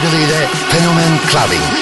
the Fenomen Clubbing.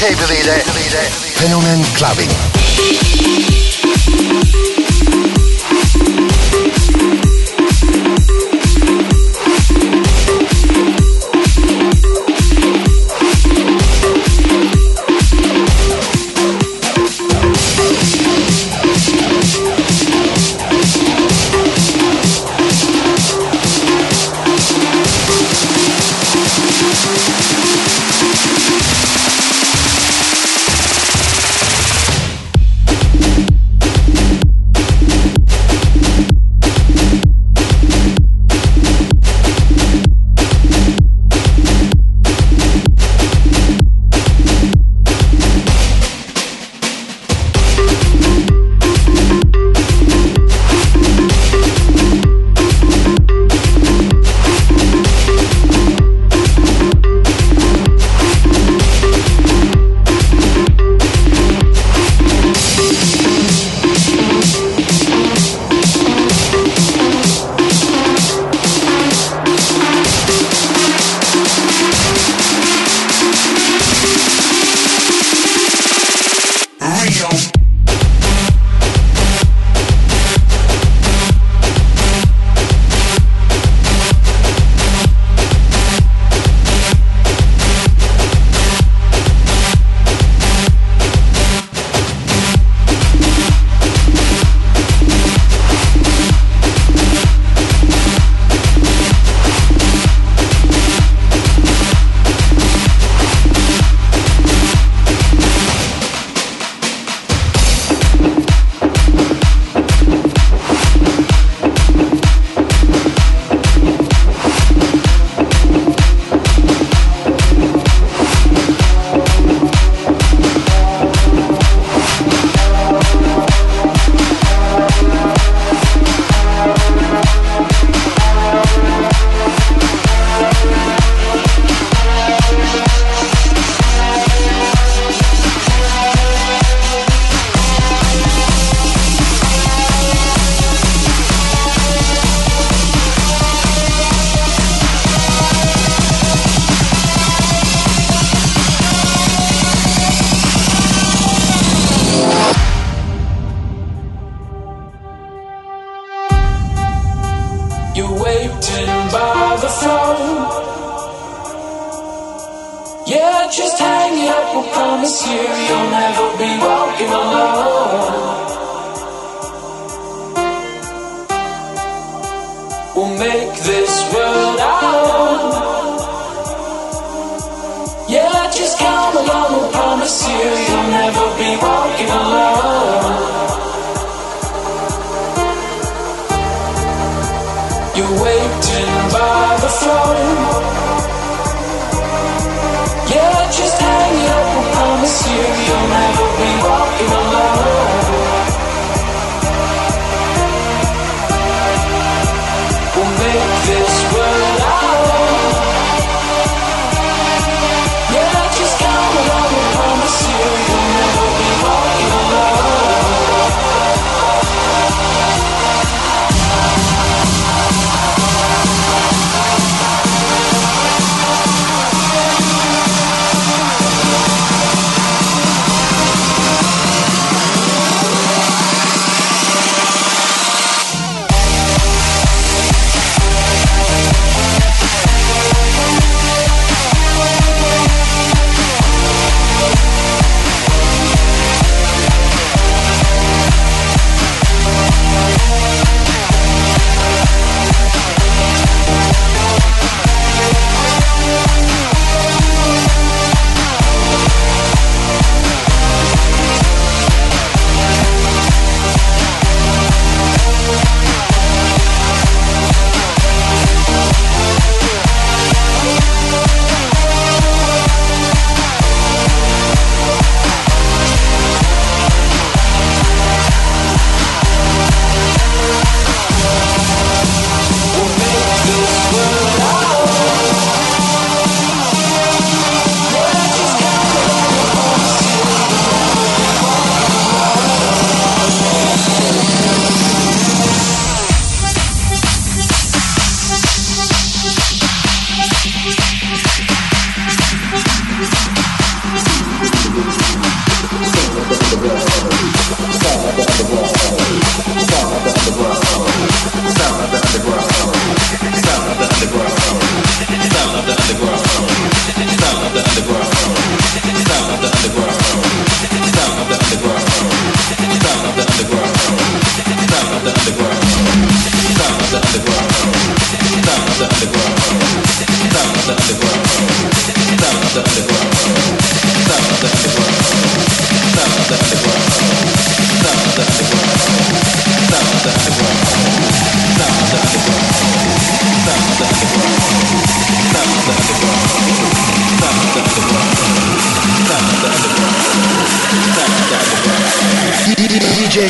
Cable ile Clubbing.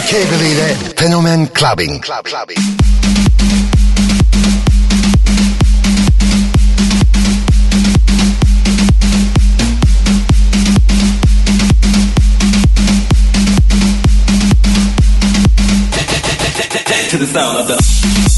DJ Cable ile Fenomen Clubbing. Club, clubbing. to the sound of the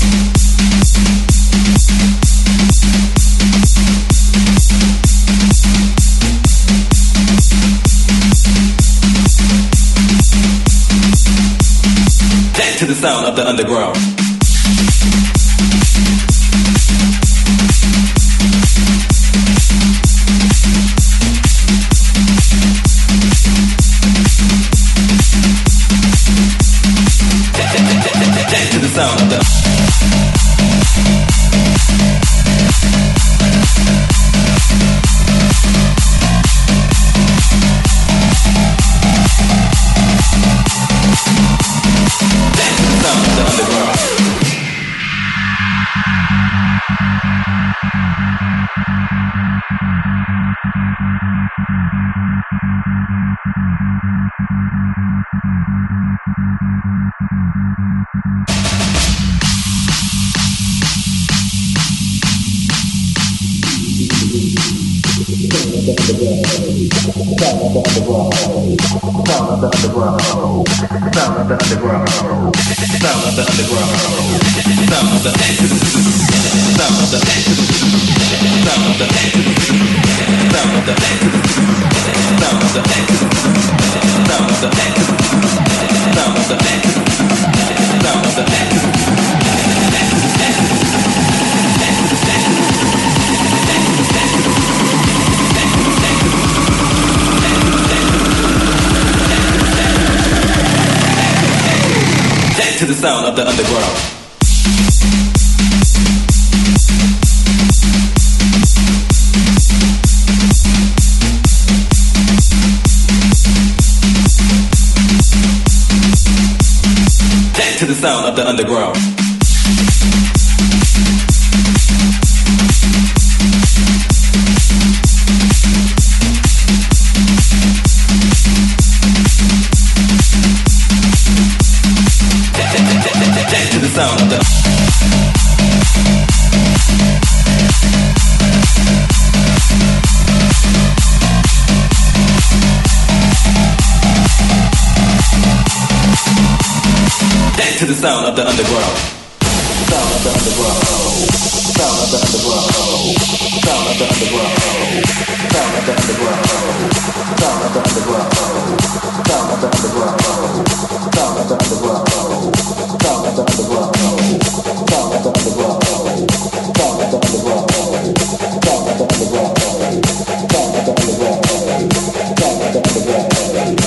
to the sound of the underground. Thank you. the muda, the muda, the muda, the muda, the muda. to the sound of the underground. to the sound of the underground. Of the underground. Sound of the underground. Sound of the underground. Sound of the underground. Sound of the underground. Sound of the underground. Sound of the underground. Sound of the underground. Sound of the underground. Sound of the underground. Sound of the underground. Sound of the underground. Sound of the underground. Sound of the underground.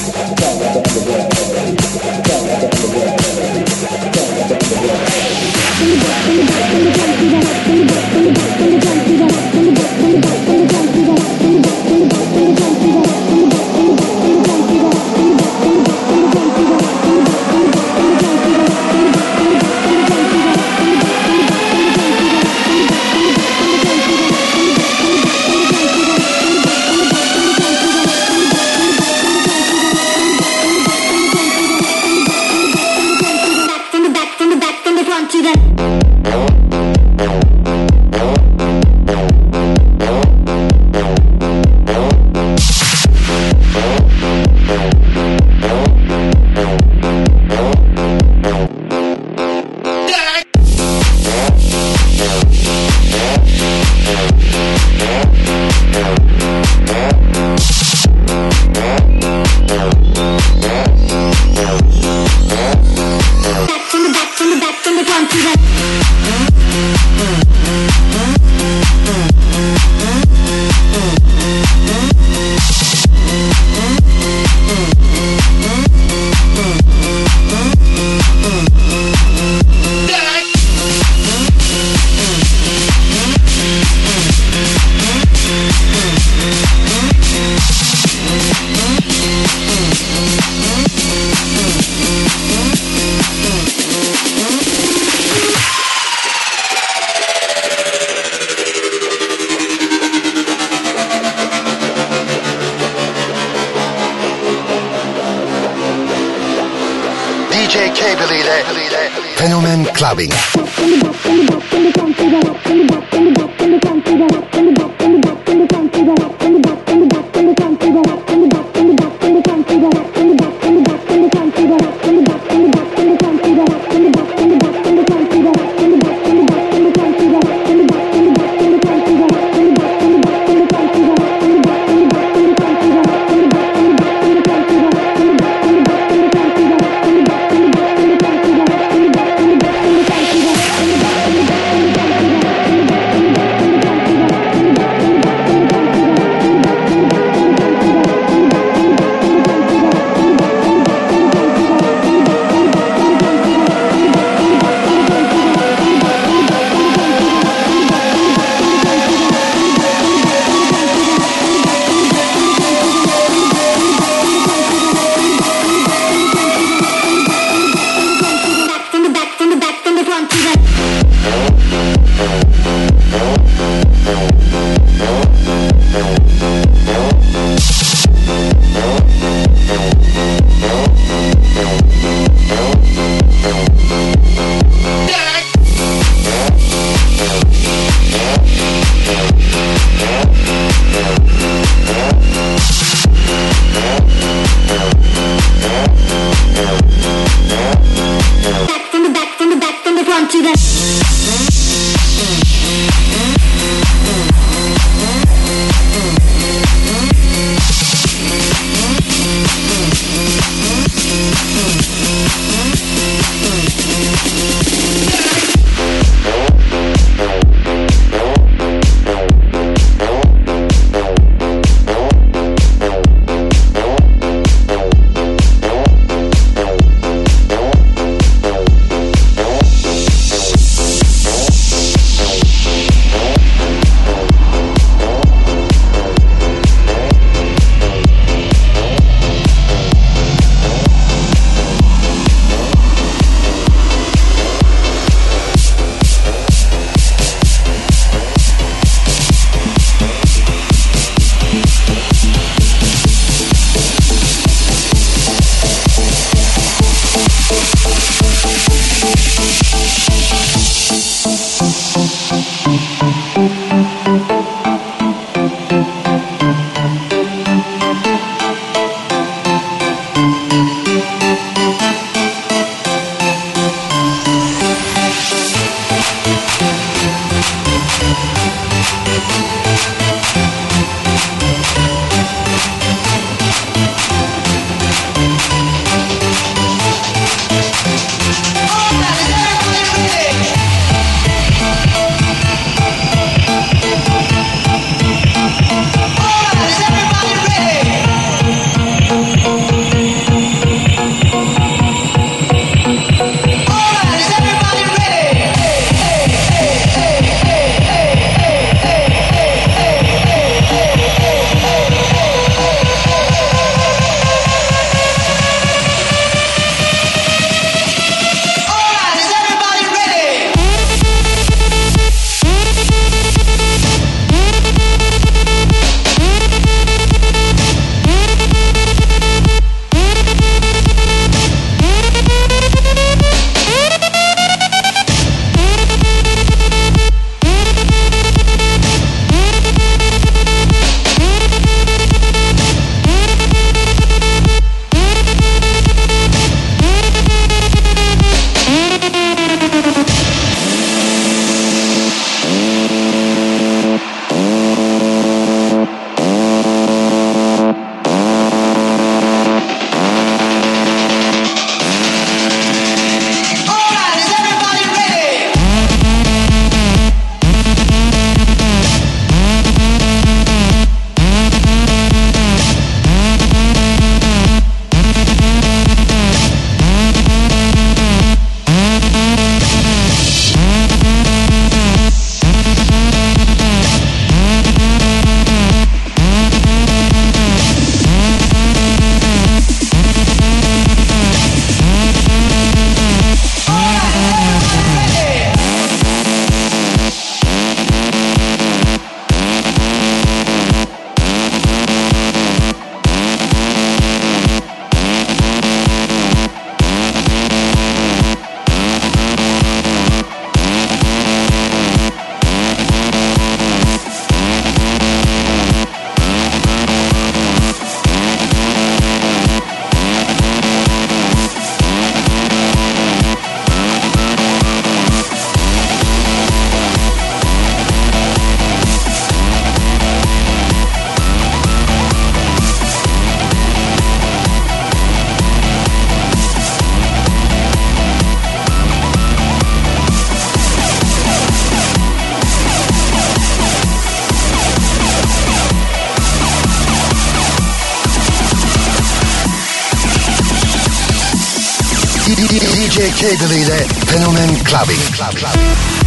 DJ Cable ile Fenomen Clubbing. Clubbing. DJ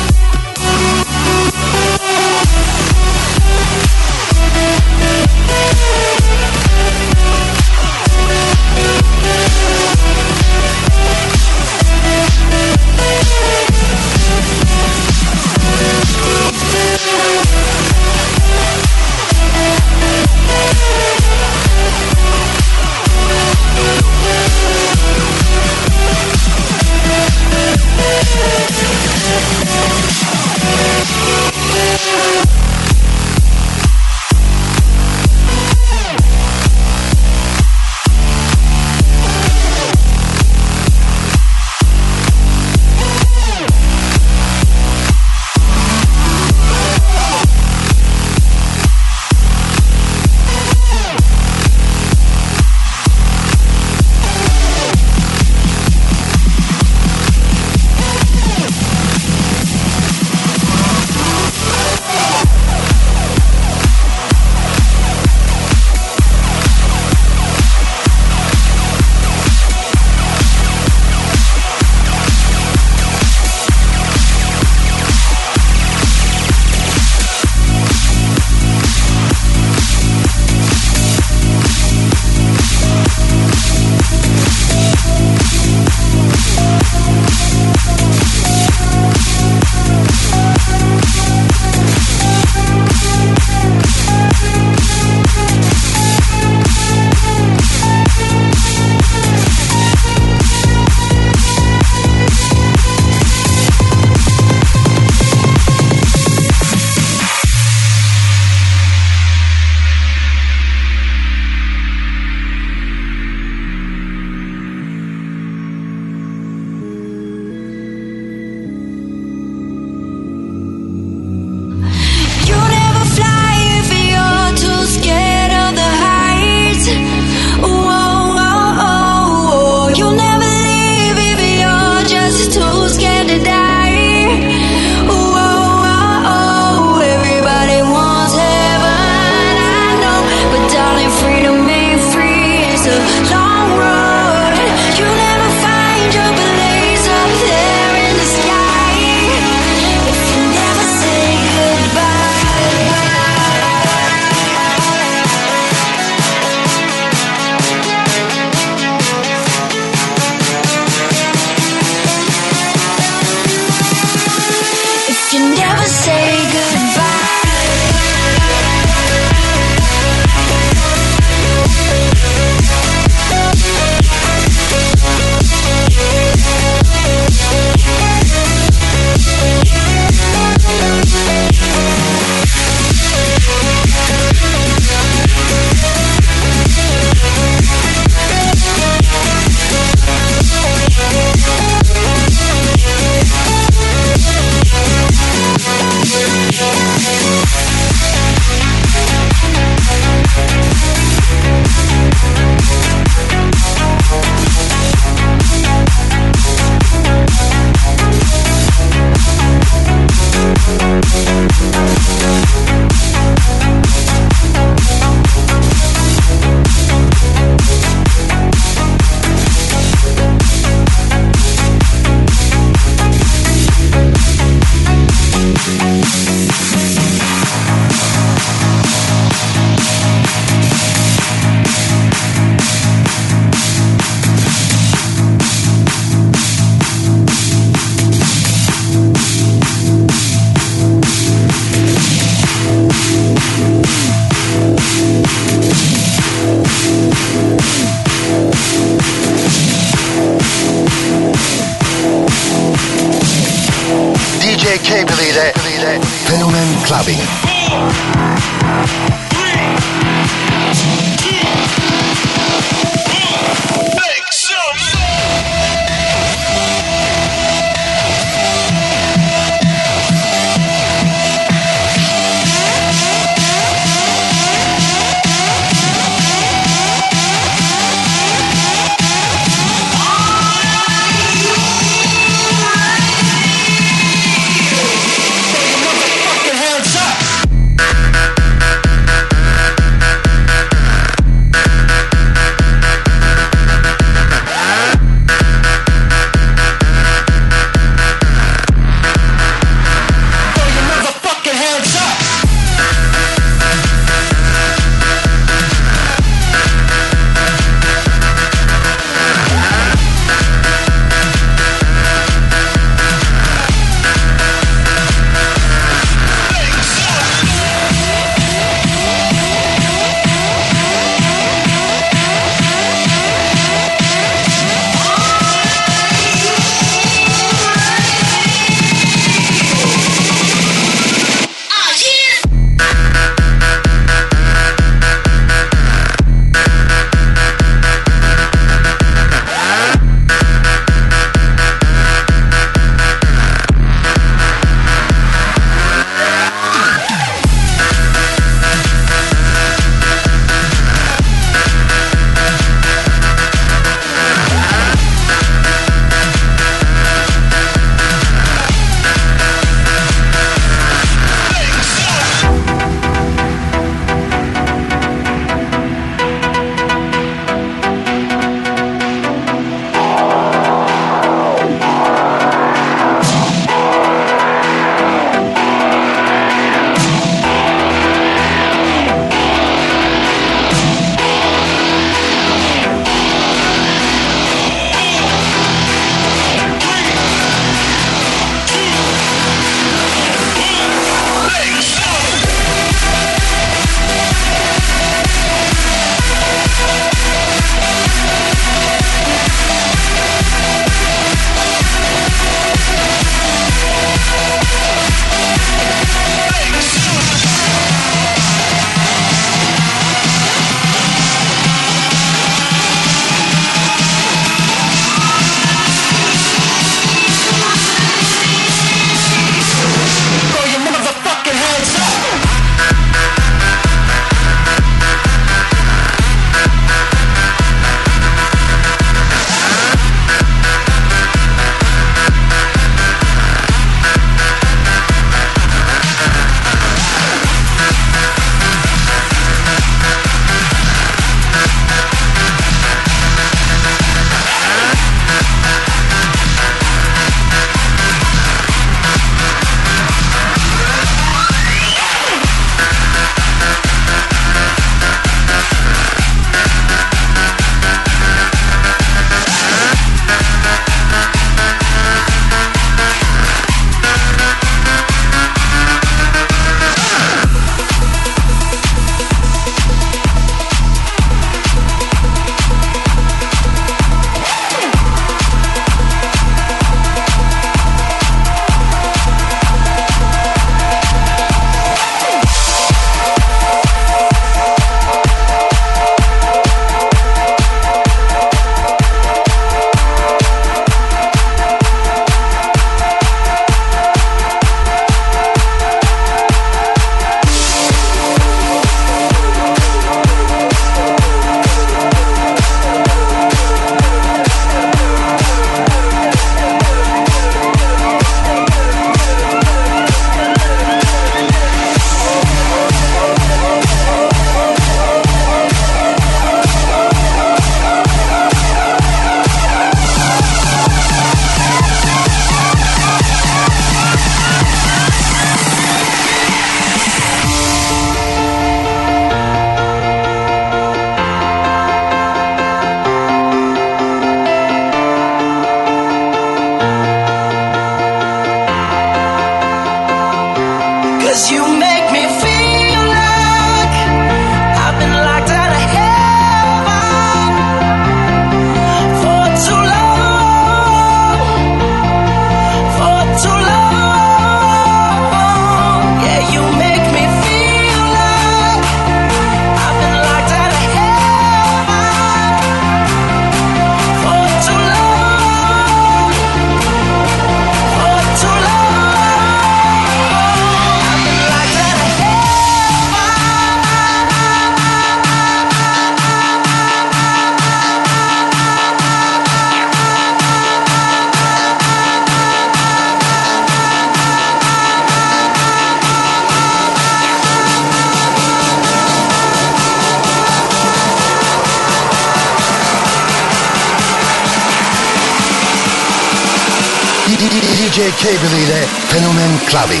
clubbing.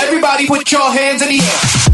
Everybody put your hands in the air.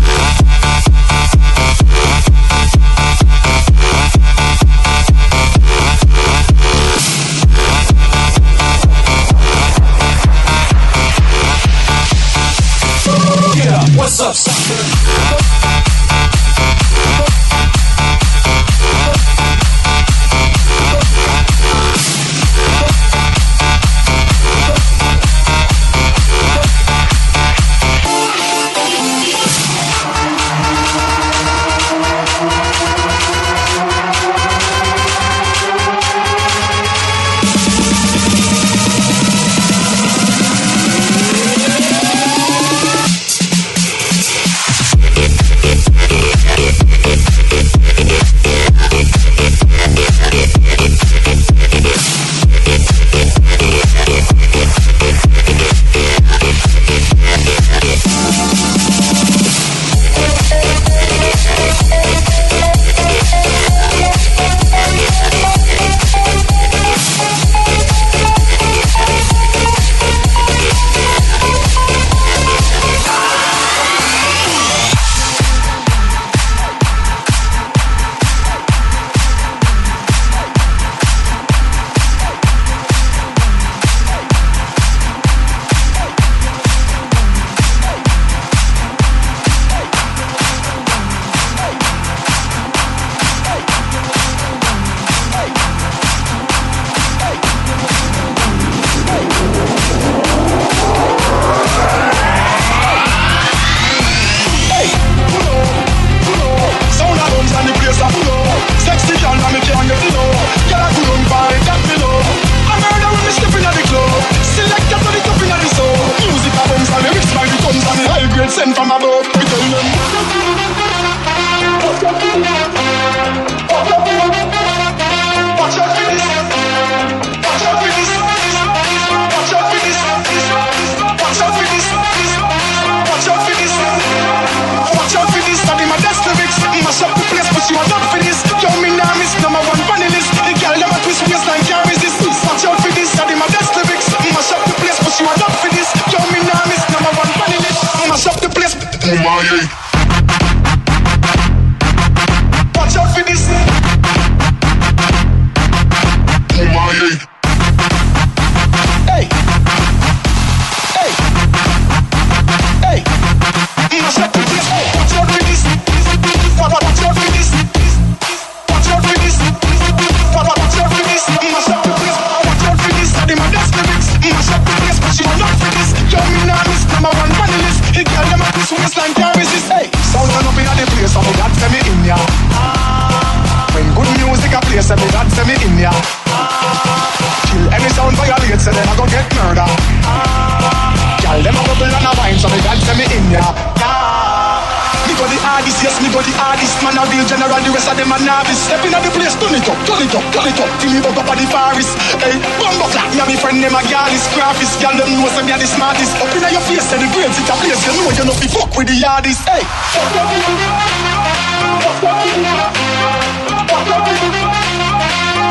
it up, call it up, till you bug up at the Paris, Hey, bumbo clap, me and me friend them a girl is graphist. Girl them know say me a the smartest. Up inna your face, say the grades it a place. You know you no fi fuck with the yardies. Hey.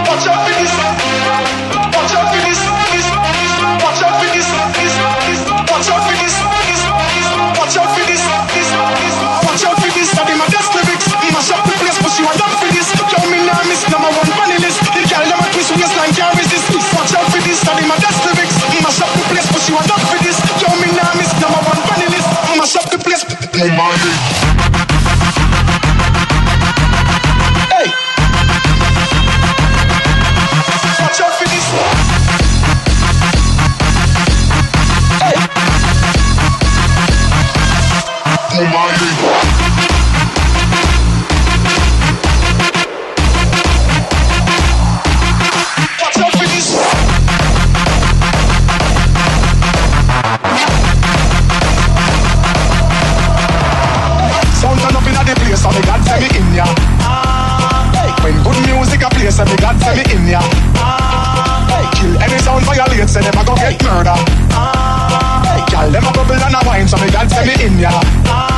Watch out for this. Evil-minded So me God send me in ya. When good music a play, so me God send me in ya. Kill any sound violate, so never go get murder. Gyal dem a bubble and a wine, so me God send me in ya.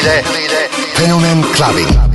Cable ile Fenomen Clubbing.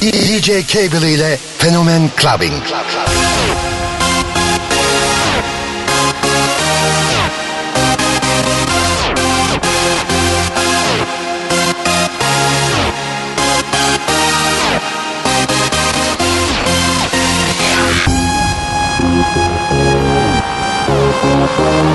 DJ Cable ile Fenomen Clubbing. Club, club. Thank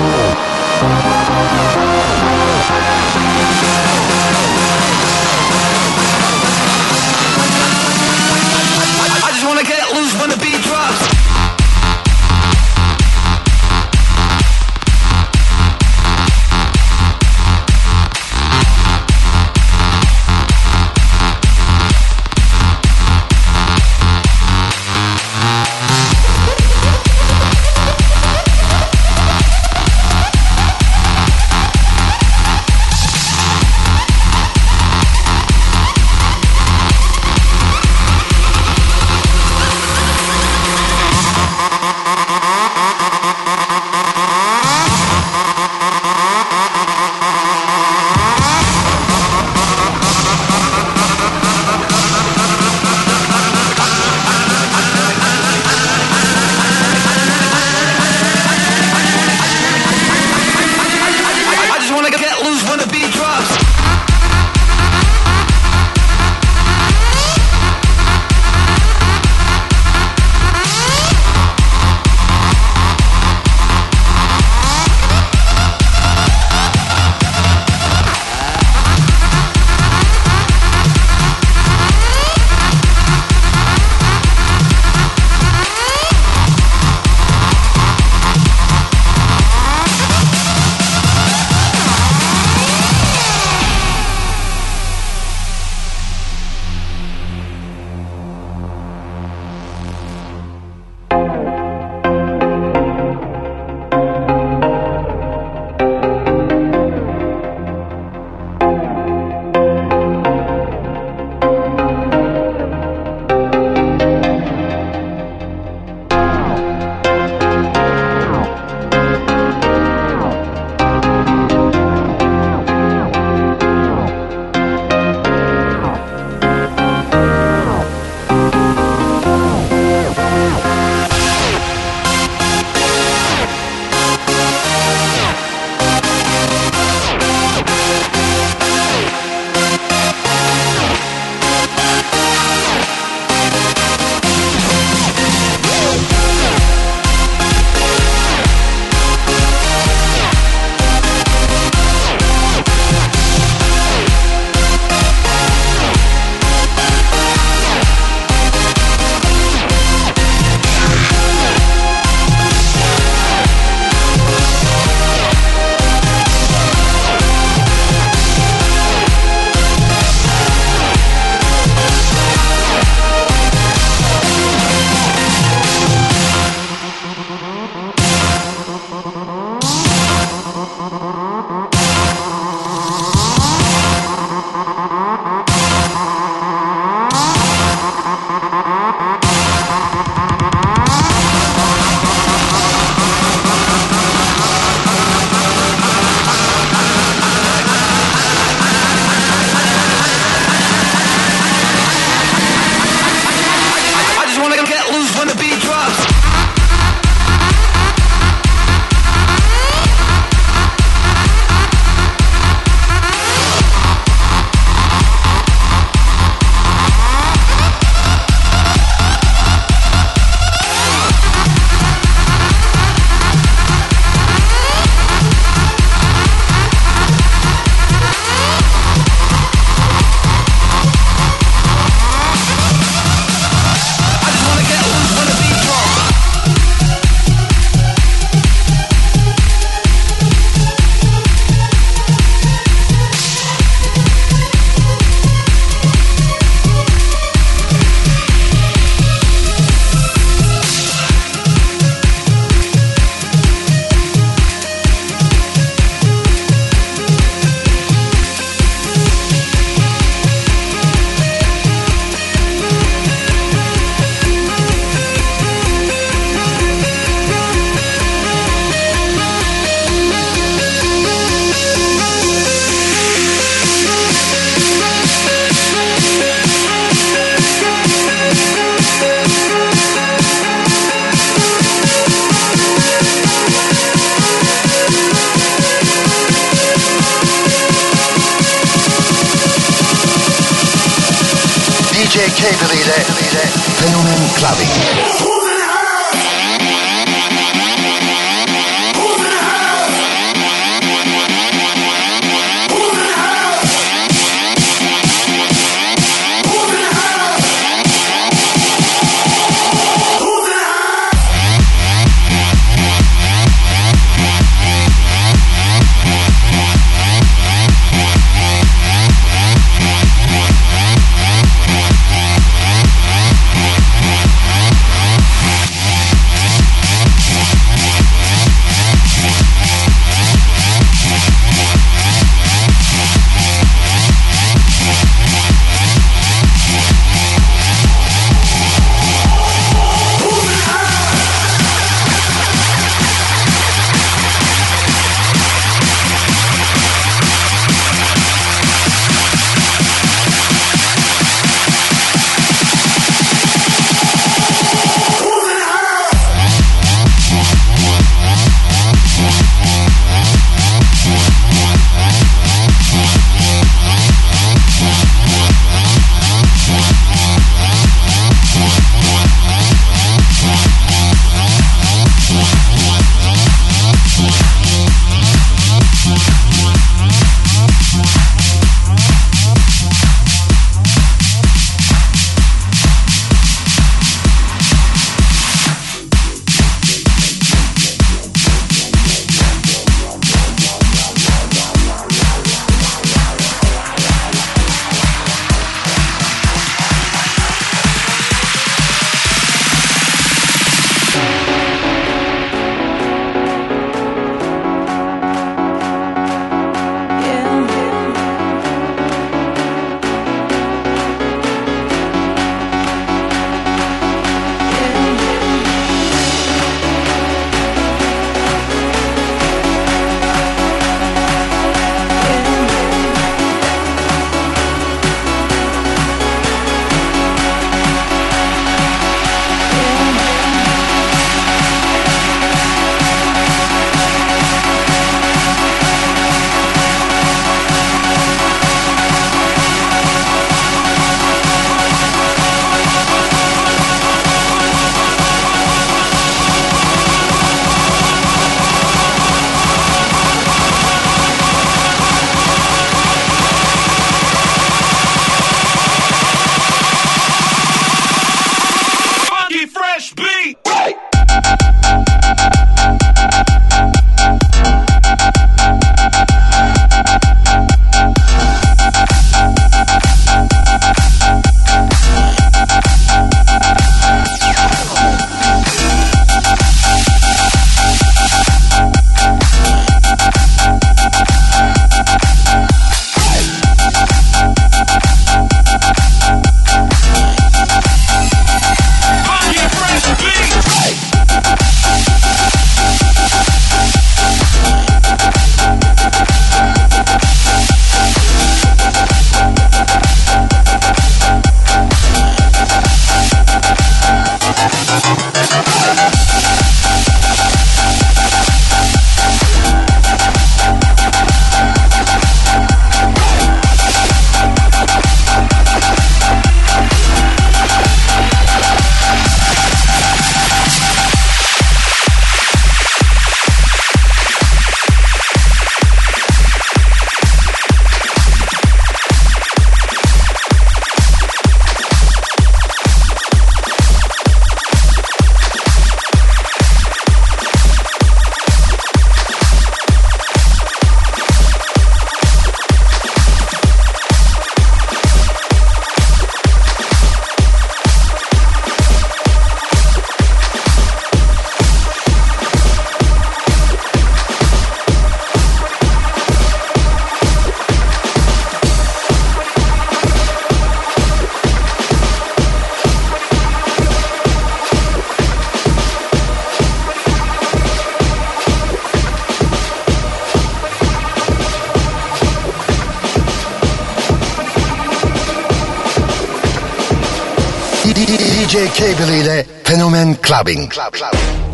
Clubbing. Club,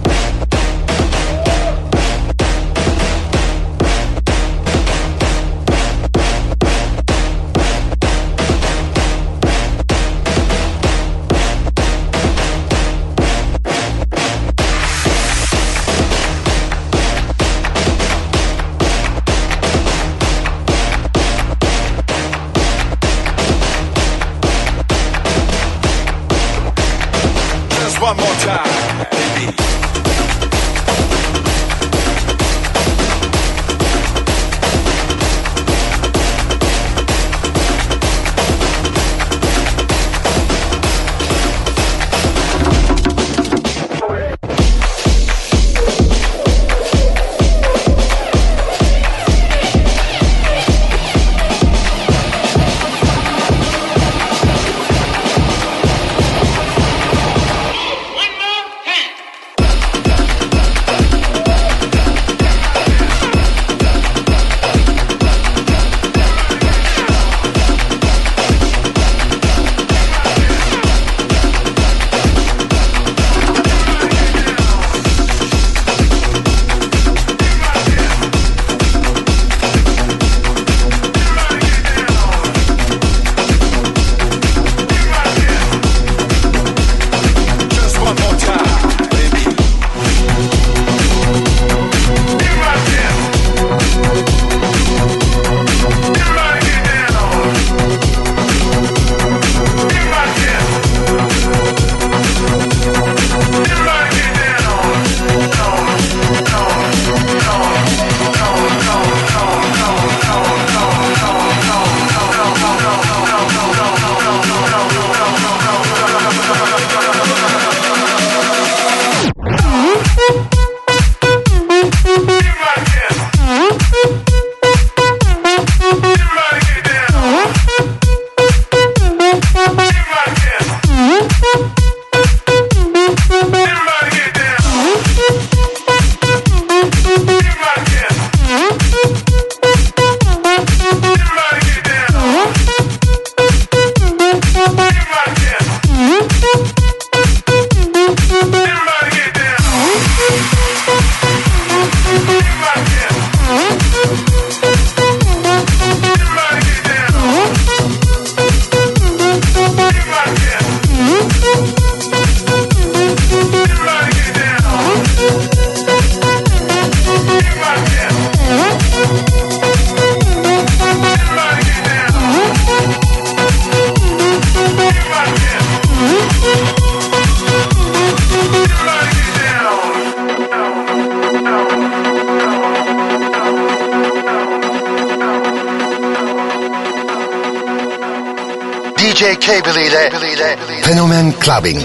club. Cable ile Fenomen Clubbing.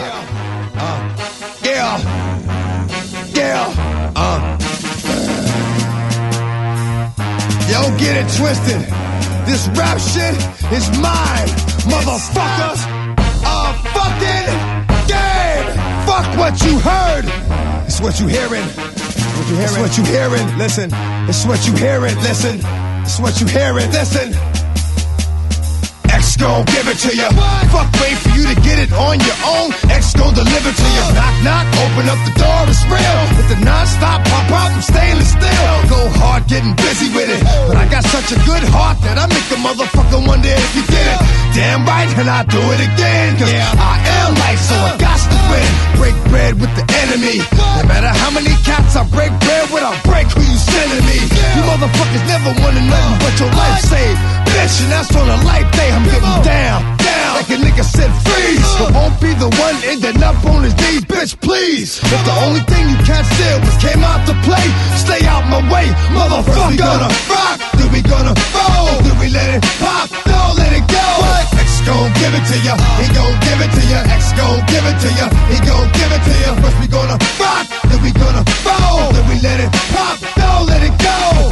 Yeah. Yeah. Uh. Yo, get it twisted. This rap shit is mine, motherfuckers. A fucking game. Fuck what you heard. It's what you hearing. What you hearing. It's what you hearing. Listen. It's what you hearing. Listen. It's what you hearing. Listen. Gon' give it to you. Fuck, wait for you to get it on your own. X gon' deliver to you. Knock, knock, open up the door, it's real. With the non-stop pop out, I'm stainless steel. Go hard, getting busy with it. But I got such a good heart that I make a motherfucker wonder if you did it. Damn right, and I do it again. Cause yeah. I am life, so I got to win. Break bread with the enemy. No matter how many cats I break bread with, I'll break who you sending me. You motherfuckers never wanted nothing but your life saved. Bitch, and that's on a life day. I'm getting down. Like a nigga said freeze. But won't be the one ending up on his knees, bitch, please. If the only thing you can't steal was came out to play, stay out my way, motherfucker. First we gonna rock, then we gonna roll, then we let it pop, don't let it go. X gon' give it to ya, he gon' give it to ya. X gon' give it to ya, he gon' give it to ya. First we gonna rock, then we gonna roll, then we let it pop, don't let it go.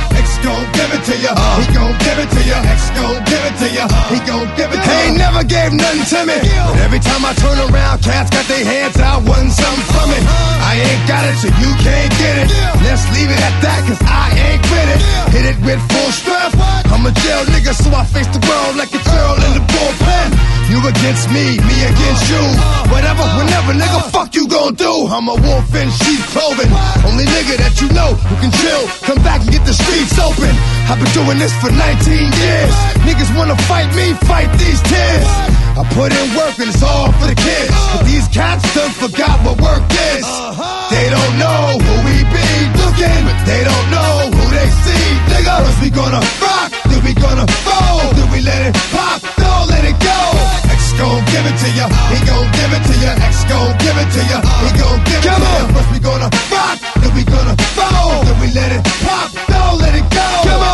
Gon' give it to ya, he gon' give it to ya. X gon' give it to ya, he gon' give it to ya. He ain't never gave nothing to me, but every time I turn around, cats got their hands out, wanting something from it. Uh-huh. I ain't got it, so you can't get it. Let's leave it at that, cause I ain't with it. Hit it with full strength. I'm a jail nigga, so I face the world like against me, me against you. Whatever, whenever, nigga, fuck you gon' do. I'm a wolf in sheep clothing. Only nigga that you know who can chill. Come back and get the streets open. I've been doing this for 19 years. Niggas wanna fight me, fight these tears. I put in work and it's all for the kids. But these cats done forgot what work is. They don't know who we be looking, but they don't know who they see. Nigga, first we gonna rock, then we gonna roll, then we let it pop, don't let it go. Gon' give it to ya, he gon' give it to ya. X gon' give it to ya, he gon' give it to ya. First we gonna rock, then we gonna roll, then we let it pop, don't let it go.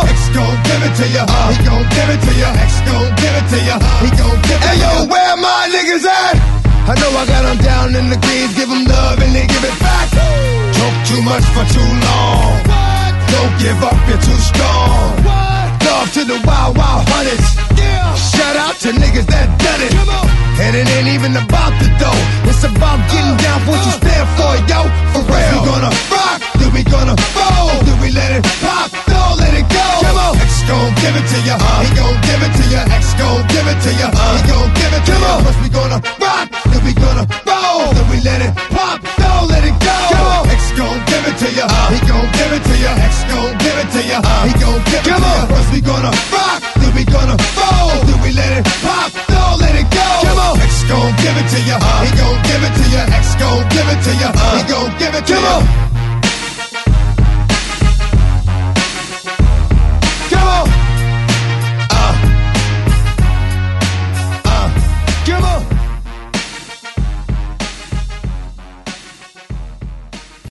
X gon' give it to ya, he gon' give it to ya. X gon' give it to ya, he gon' give it to ya. Hey yo, where my niggas at? I know I got them down in the greens, give them love and they give it back. Talk too much for too long. Don't give up, you're too strong. Love to the wild, wild hunters. Shout out to niggas that done it. And it ain't even about the dough. It's about getting down for what you stand for, yo. For real. We gonna rock, then we gonna roll, then we let it pop, don't let it go. X gon' give it to ya, he gon' give it to ya. X gon' give it to ya, he gon' give it to ya. First we gonna rock, then we gonna roll, then we let it pop, don't let it go. X gon' give it to ya, he gon' give it to ya. X gon' give it to ya, he gon' give it to ya. First we gonna rock, then we gonna roll, then we let it pop, don't let it go. Come on. X gon' give it to ya, he gon' give it to ya. X gon' give it to ya, he gon' give it to ya.